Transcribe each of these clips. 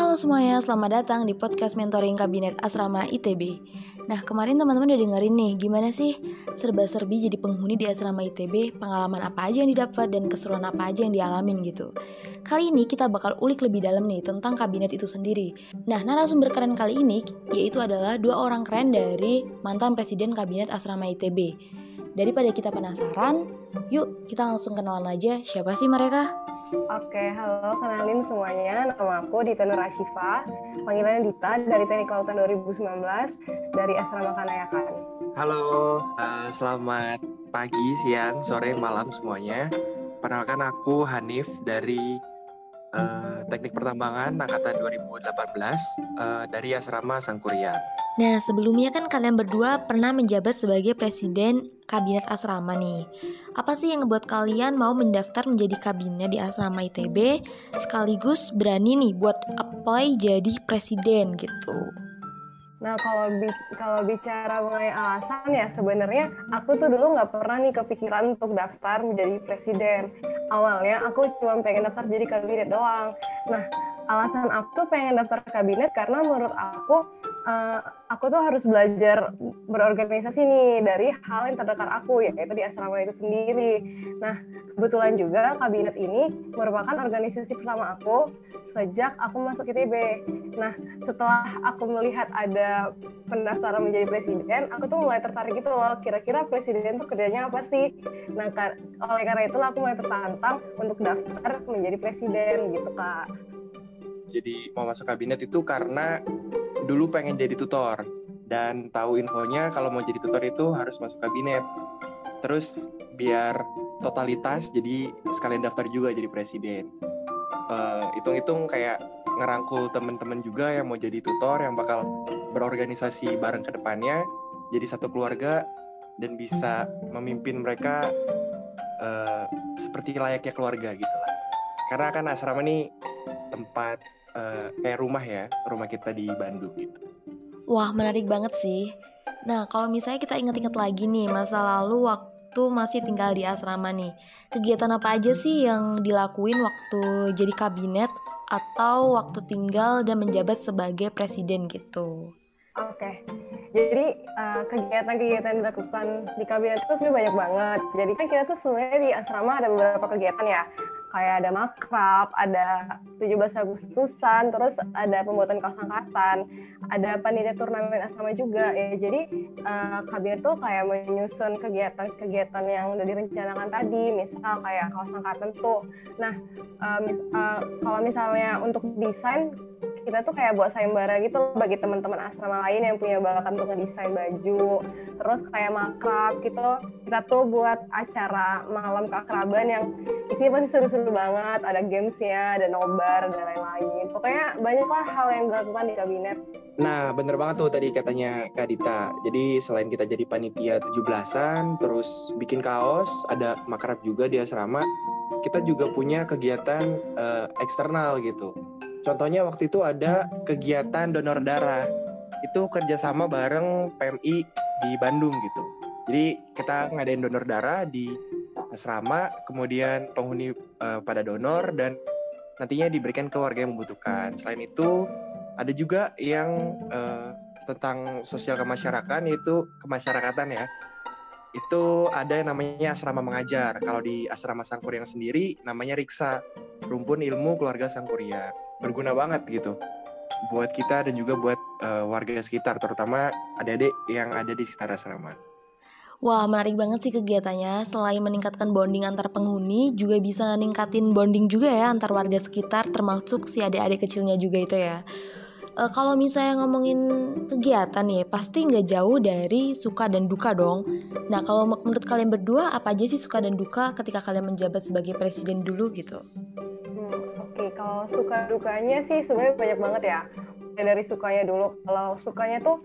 Halo semuanya, selamat datang di podcast mentoring kabinet asrama ITB. Nah, kemarin teman-teman udah dengerin nih, gimana sih serba-serbi jadi penghuni di asrama ITB, pengalaman apa aja yang didapat dan keseruan apa aja yang dialamin gitu. Kali ini kita bakal ulik lebih dalam nih tentang kabinet itu sendiri. Nah, narasumber keren kali ini yaitu adalah dua orang keren dari mantan presiden kabinet asrama ITB. Daripada kita penasaran, yuk kita langsung kenalan aja siapa sih mereka? Oke, halo, kenalin semuanya. Nama aku Dita Nur Ashifa, panggilannya Dita dari Teknik Kelautan 2019 dari Asrama Kanayakan. Halo, uh, selamat pagi, siang, sore, malam semuanya. Perkenalkan aku Hanif dari uh, Teknik Pertambangan Angkatan 2018 uh, dari Asrama Sangkuriang. Nah, sebelumnya kan kalian berdua pernah menjabat sebagai presiden kabinet asrama nih. Apa sih yang ngebuat kalian mau mendaftar menjadi kabinet di asrama ITB sekaligus berani nih buat apply jadi presiden gitu? Nah kalau bi kalau bicara mengenai alasan ya sebenarnya aku tuh dulu nggak pernah nih kepikiran untuk daftar menjadi presiden. Awalnya aku cuma pengen daftar jadi kabinet doang. Nah alasan aku pengen daftar kabinet karena menurut aku uh, aku tuh harus belajar berorganisasi nih dari hal yang terdekat aku yaitu di asrama itu sendiri. Nah kebetulan juga kabinet ini merupakan organisasi pertama aku sejak aku masuk ITB. Nah setelah aku melihat ada pendaftaran menjadi presiden, aku tuh mulai tertarik gitu loh. Kira-kira presiden tuh kerjanya apa sih? Nah oleh karena itu aku mulai tertantang untuk daftar menjadi presiden gitu kak. Jadi mau masuk kabinet itu karena dulu pengen jadi tutor dan tahu infonya kalau mau jadi tutor itu harus masuk kabinet. Terus biar totalitas jadi sekalian daftar juga jadi presiden. Uh, hitung-hitung kayak ngerangkul temen-temen juga yang mau jadi tutor yang bakal berorganisasi bareng ke depannya jadi satu keluarga dan bisa memimpin mereka uh, seperti layaknya keluarga gitu lah. Karena kan asrama ini tempat uh, kayak rumah ya, rumah kita di Bandung gitu. Wah, menarik banget sih. Nah, kalau misalnya kita inget-inget lagi nih masa lalu waktu masih tinggal di asrama nih, kegiatan apa aja sih yang dilakuin waktu jadi kabinet atau waktu tinggal dan menjabat sebagai presiden gitu? Oke, okay. jadi uh, kegiatan-kegiatan yang dilakukan di kabinet itu sebenarnya banyak banget. Jadi kan kita tuh sebenarnya di asrama ada beberapa kegiatan ya kayak ada makrab, ada 17 Agustusan, terus ada pembuatan kaos angkatan, ada panitia turnamen asrama juga ya. Jadi uh, kabinet tuh kayak menyusun kegiatan-kegiatan yang udah direncanakan tadi, misal kayak kaos angkatan tuh. Nah, uh, uh, kalau misalnya untuk desain kita tuh kayak buat sayembara gitu bagi teman-teman asrama lain yang punya bakat untuk ngedesain baju terus kayak makrab gitu. Kita tuh buat acara malam keakraban yang isinya pasti seru-seru banget. Ada gamesnya ada nobar dan lain-lain. Pokoknya banyaklah hal yang dilakukan di kabinet. Nah, bener banget tuh tadi katanya Kak Dita. Jadi selain kita jadi panitia 17-an, terus bikin kaos, ada makrab juga di asrama, kita juga punya kegiatan uh, eksternal gitu Contohnya waktu itu ada kegiatan donor darah. Itu kerjasama bareng PMI di Bandung gitu. Jadi kita ngadain donor darah di asrama, kemudian penghuni uh, pada donor dan nantinya diberikan ke warga yang membutuhkan. Selain itu ada juga yang uh, tentang sosial kemasyarakatan yaitu kemasyarakatan ya. Itu ada yang namanya asrama mengajar. Kalau di asrama Sangkuriang sendiri namanya Riksa, Rumpun Ilmu Keluarga Sangkuriang berguna banget gitu buat kita dan juga buat uh, warga sekitar terutama adik-adik yang ada di sekitar asrama. Wah, menarik banget sih kegiatannya. Selain meningkatkan bonding antar penghuni, juga bisa ningkatin bonding juga ya antar warga sekitar, termasuk si adik-adik kecilnya juga itu ya. E, kalau misalnya ngomongin kegiatan nih, pasti nggak jauh dari suka dan duka dong. Nah, kalau menurut kalian berdua, apa aja sih suka dan duka ketika kalian menjabat sebagai presiden dulu gitu? Kalau suka dukanya sih sebenarnya banyak banget ya. Dari sukanya dulu. Kalau sukanya tuh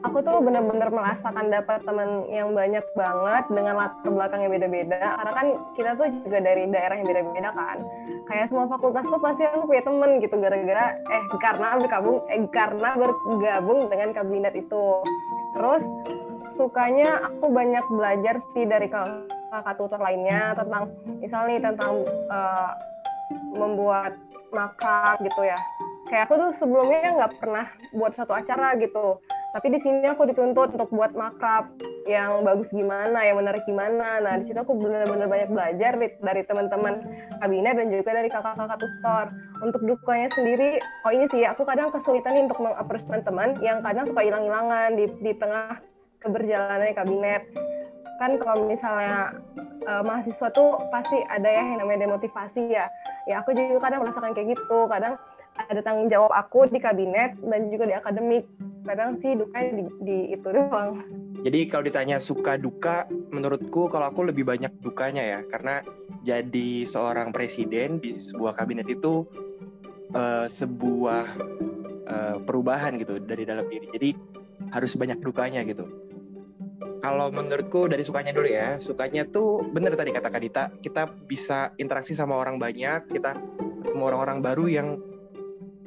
aku tuh bener-bener merasakan dapat teman yang banyak banget dengan latar belakang yang beda-beda. Karena kan kita tuh juga dari daerah yang beda-beda kan. Kayak semua fakultas tuh pasti aku punya temen gitu gara-gara eh karena bergabung eh karena bergabung dengan kabinet itu. Terus sukanya aku banyak belajar sih dari kakak tutor lainnya tentang misalnya tentang uh, membuat makan gitu ya kayak aku tuh sebelumnya nggak pernah buat satu acara gitu tapi di sini aku dituntut untuk buat makrab yang bagus gimana, yang menarik gimana. Nah, di situ aku benar-benar banyak belajar dari teman-teman kabinet dan juga dari kakak-kakak tutor. Untuk dukanya sendiri, oh ini sih aku kadang kesulitan nih untuk mengapres teman-teman yang kadang suka hilang-hilangan di, di tengah keberjalanan kabinet. Kan kalau misalnya uh, mahasiswa tuh pasti ada ya yang namanya demotivasi ya. Ya aku juga kadang merasakan kayak gitu. Kadang ada tanggung jawab aku di kabinet dan juga di akademik kadang sih dukanya di, di itu doang. Jadi kalau ditanya suka duka menurutku kalau aku lebih banyak dukanya ya. Karena jadi seorang presiden di sebuah kabinet itu uh, sebuah uh, perubahan gitu dari dalam diri. Jadi harus banyak dukanya gitu. Kalau menurutku dari sukanya dulu ya sukanya tuh bener tadi kata Kadita kita bisa interaksi sama orang banyak kita ketemu orang-orang baru yang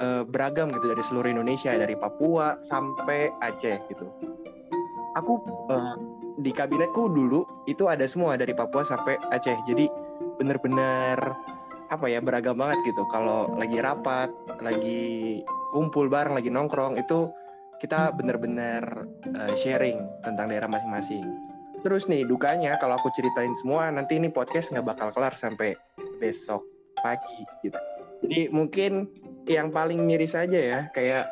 uh, beragam gitu dari seluruh Indonesia dari Papua sampai Aceh gitu. Aku uh, di kabinetku dulu itu ada semua dari Papua sampai Aceh. Jadi bener-bener apa ya beragam banget gitu. Kalau lagi rapat, lagi kumpul bareng, lagi nongkrong itu kita bener-bener uh, sharing tentang daerah masing-masing. Terus nih dukanya kalau aku ceritain semua nanti ini podcast nggak bakal kelar sampai besok pagi gitu. Jadi mungkin yang paling miris aja ya. Kayak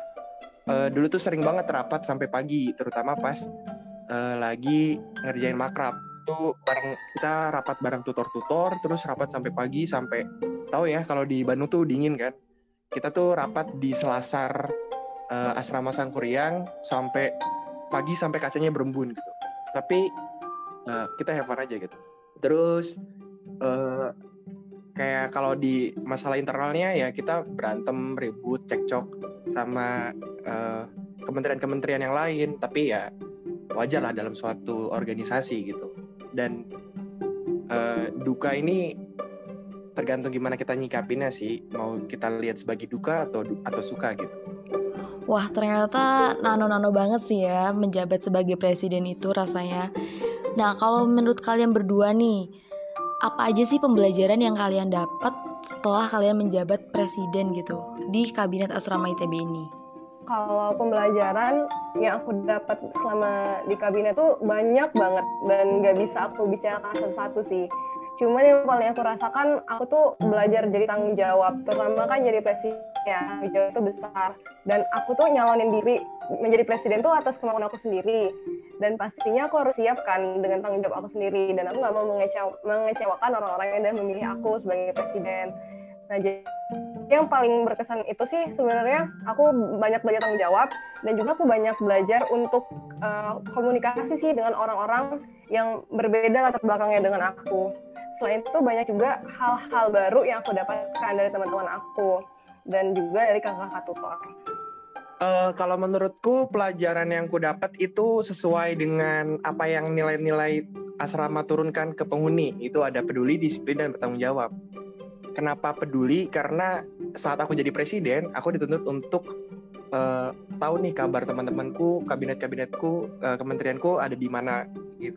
uh, dulu tuh sering banget rapat sampai pagi terutama pas uh, lagi ngerjain makrab. Tuh bareng kita rapat bareng tutor-tutor terus rapat sampai pagi sampai tahu ya kalau di Bandung tuh dingin kan. Kita tuh rapat di selasar uh, asrama Sangkuriang sampai pagi sampai kacanya berembun gitu. Tapi uh, kita have aja gitu. Terus uh, kayak kalau di masalah internalnya ya kita berantem ribut cekcok sama kementerian kementerian-kementerian yang lain. Tapi ya wajar lah dalam suatu organisasi gitu. Dan uh, duka ini tergantung gimana kita nyikapinnya sih. Mau kita lihat sebagai duka atau atau suka gitu. Wah ternyata nano-nano banget sih ya menjabat sebagai presiden itu rasanya. Nah kalau menurut kalian berdua nih apa aja sih pembelajaran yang kalian dapat setelah kalian menjabat presiden gitu di kabinet asrama ITB ini? Kalau pembelajaran yang aku dapat selama di kabinet tuh banyak banget dan nggak bisa aku bicarakan satu-satu sih. Cuman yang paling aku rasakan, aku tuh belajar jadi tanggung jawab, terutama kan jadi presiden ya, tanggung jawab itu besar. Dan aku tuh nyalonin diri menjadi presiden tuh atas kemauan aku sendiri. Dan pastinya aku harus siapkan dengan tanggung jawab aku sendiri. Dan aku nggak mau mengecew mengecewakan orang-orang yang udah memilih aku sebagai presiden. Nah, jadi yang paling berkesan itu sih sebenarnya aku banyak belajar tanggung jawab dan juga aku banyak belajar untuk uh, komunikasi sih dengan orang-orang yang berbeda latar belakangnya dengan aku selain itu banyak juga hal-hal baru yang aku dapatkan dari teman-teman aku dan juga dari kakak-kakak tutor. Uh, kalau menurutku pelajaran yang ku dapat itu sesuai dengan apa yang nilai-nilai asrama turunkan ke penghuni. Itu ada peduli, disiplin, dan bertanggung jawab. Kenapa peduli? Karena saat aku jadi presiden, aku dituntut untuk uh, tahu nih kabar teman-temanku, kabinet-kabinetku, uh, kementerianku ada di mana,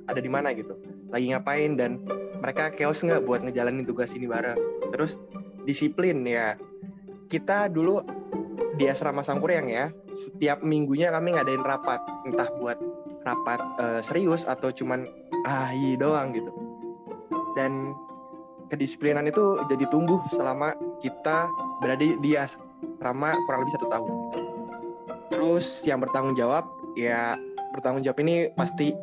ada di mana gitu, lagi ngapain dan mereka chaos nggak buat ngejalanin tugas ini bareng terus disiplin ya kita dulu di asrama Sangkuriang ya setiap minggunya kami ngadain rapat entah buat rapat uh, serius atau cuman ah iya doang gitu. Dan kedisiplinan itu jadi tumbuh selama kita berada di asrama kurang lebih satu tahun. Terus yang bertanggung jawab ya bertanggung jawab ini pasti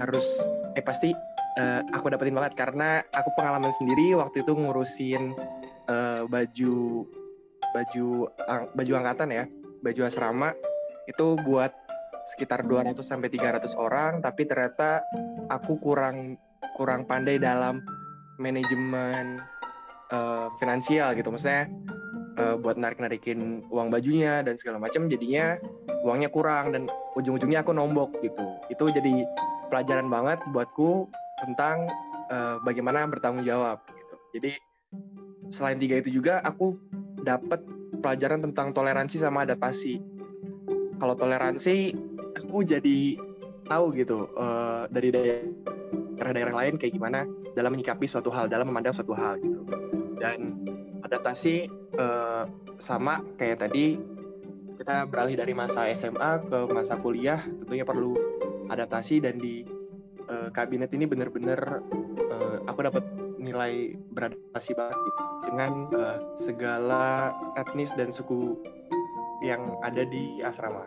harus eh pasti uh, aku dapetin banget. Karena aku pengalaman sendiri waktu itu ngurusin uh, baju baju baju angkatan ya, baju asrama itu buat sekitar 200 sampai 300 orang tapi ternyata aku kurang kurang pandai dalam manajemen uh, finansial gitu. Maksudnya uh, buat narik-narikin uang bajunya dan segala macam jadinya uangnya kurang dan ujung-ujungnya aku nombok gitu. Itu jadi pelajaran banget buatku tentang uh, bagaimana bertanggung jawab gitu. Jadi selain tiga itu juga aku dapat pelajaran tentang toleransi sama adaptasi. Kalau toleransi aku jadi tahu gitu uh, dari daerah-daerah lain kayak gimana dalam menyikapi suatu hal, dalam memandang suatu hal gitu. Dan adaptasi uh, sama kayak tadi kita beralih dari masa SMA ke masa kuliah tentunya perlu adaptasi dan di uh, kabinet ini benar-benar uh, aku dapat nilai beradaptasi banget gitu dengan uh, segala etnis dan suku yang ada di asrama.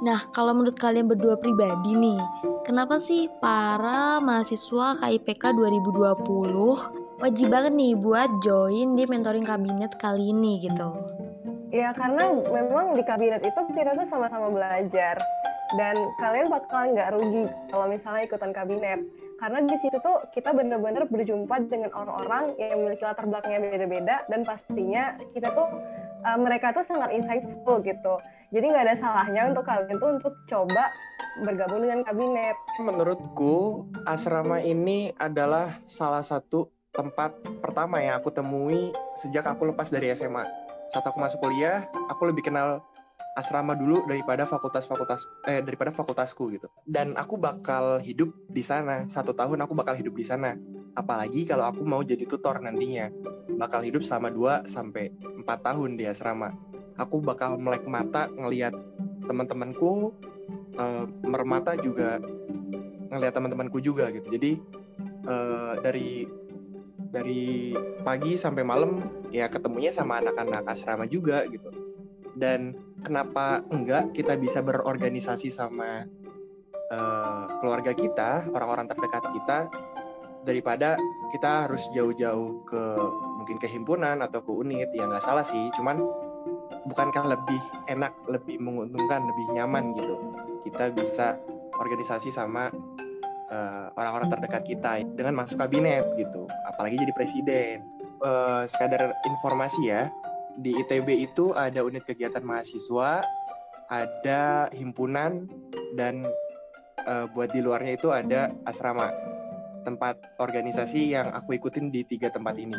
Nah, kalau menurut kalian berdua pribadi nih, kenapa sih para mahasiswa KIPK 2020 wajib banget nih buat join di mentoring kabinet kali ini gitu? Ya karena memang di kabinet itu kita tuh sama-sama belajar dan kalian bakalan nggak rugi kalau misalnya ikutan kabinet karena di situ tuh kita benar-benar berjumpa dengan orang-orang yang memiliki latar belakangnya beda-beda dan pastinya kita tuh uh, mereka tuh sangat insightful gitu. Jadi nggak ada salahnya untuk kalian tuh untuk coba bergabung dengan kabinet. Menurutku asrama ini adalah salah satu tempat pertama yang aku temui sejak aku lepas dari SMA saat aku masuk kuliah aku lebih kenal asrama dulu daripada fakultas-fakultas eh daripada fakultasku gitu. Dan aku bakal hidup di sana satu tahun aku bakal hidup di sana. Apalagi kalau aku mau jadi tutor nantinya, bakal hidup selama 2 sampai 4 tahun di asrama. Aku bakal melek mata ngelihat teman-temanku, uh, mermata juga ngelihat teman-temanku juga gitu. Jadi uh, dari dari pagi sampai malam ya ketemunya sama anak-anak asrama juga gitu. Dan kenapa enggak kita bisa berorganisasi sama uh, keluarga kita, orang-orang terdekat kita, daripada kita harus jauh-jauh ke mungkin ke himpunan atau ke unit, ya nggak salah sih, cuman bukankah lebih enak, lebih menguntungkan, lebih nyaman gitu, kita bisa organisasi sama uh, orang-orang terdekat kita dengan masuk kabinet gitu, apalagi jadi presiden. Uh, sekadar informasi ya, di ITB itu ada unit kegiatan mahasiswa, ada himpunan, dan uh, buat di luarnya itu ada asrama, tempat organisasi yang aku ikutin di tiga tempat ini.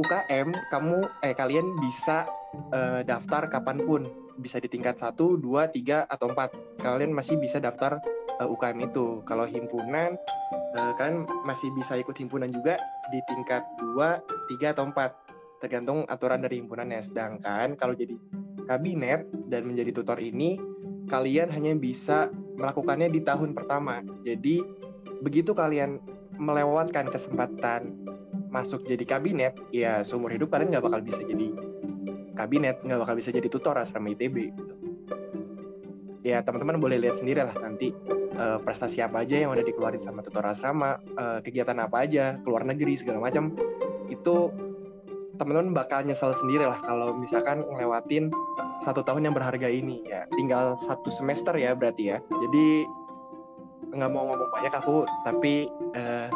UKM, kamu eh kalian bisa uh, daftar kapan pun, bisa di tingkat 1, 2, 3, atau 4. Kalian masih bisa daftar uh, eh, UKM itu. Kalau himpunan, uh, kalian masih bisa ikut himpunan juga di tingkat 2, 3, atau 4 tergantung aturan dari himpunannya. Sedangkan kalau jadi kabinet dan menjadi tutor ini, kalian hanya bisa melakukannya di tahun pertama. Jadi begitu kalian melewatkan kesempatan masuk jadi kabinet, ya seumur hidup kalian nggak bakal bisa jadi kabinet, nggak bakal bisa jadi tutor asrama ITB. Gitu. Ya teman-teman boleh lihat sendiri lah nanti uh, prestasi apa aja yang udah dikeluarin sama tutor asrama, uh, kegiatan apa aja, keluar negeri segala macam itu teman-teman bakal nyesel sendiri lah kalau misalkan ngelewatin satu tahun yang berharga ini ya. Tinggal satu semester ya berarti ya. Jadi nggak mau ngomong banyak aku tapi uh,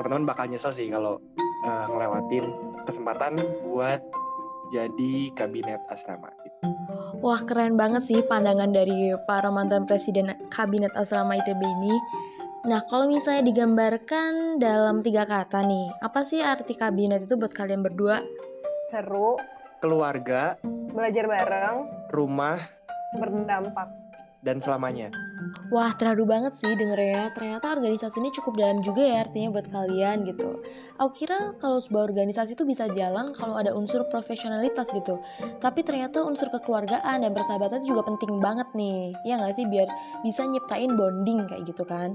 teman-teman bakal nyesel sih kalau uh, ngelewatin kesempatan buat jadi kabinet asrama. Wah keren banget sih pandangan dari para mantan presiden kabinet asrama ITB ini Nah, kalau misalnya digambarkan dalam tiga kata nih, apa sih arti kabinet itu buat kalian berdua? Seru. Keluarga. Belajar bareng. Rumah. Berdampak. Dan selamanya. Wah, terharu banget sih denger ya. Ternyata organisasi ini cukup dalam juga ya artinya buat kalian gitu. Aku kira kalau sebuah organisasi itu bisa jalan kalau ada unsur profesionalitas gitu. Tapi ternyata unsur kekeluargaan dan persahabatan itu juga penting banget nih. Ya nggak sih biar bisa nyiptain bonding kayak gitu kan.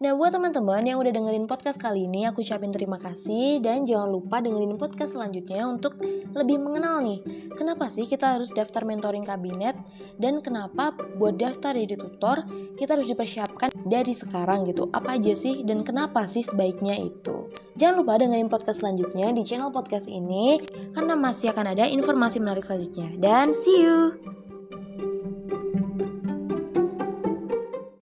Nah buat teman-teman yang udah dengerin podcast kali ini aku ucapin terima kasih dan jangan lupa dengerin podcast selanjutnya untuk lebih mengenal nih kenapa sih kita harus daftar mentoring kabinet dan kenapa buat daftar jadi tutor kita harus dipersiapkan dari sekarang gitu apa aja sih dan kenapa sih sebaiknya itu. Jangan lupa dengerin podcast selanjutnya di channel podcast ini karena masih akan ada informasi menarik selanjutnya dan see you!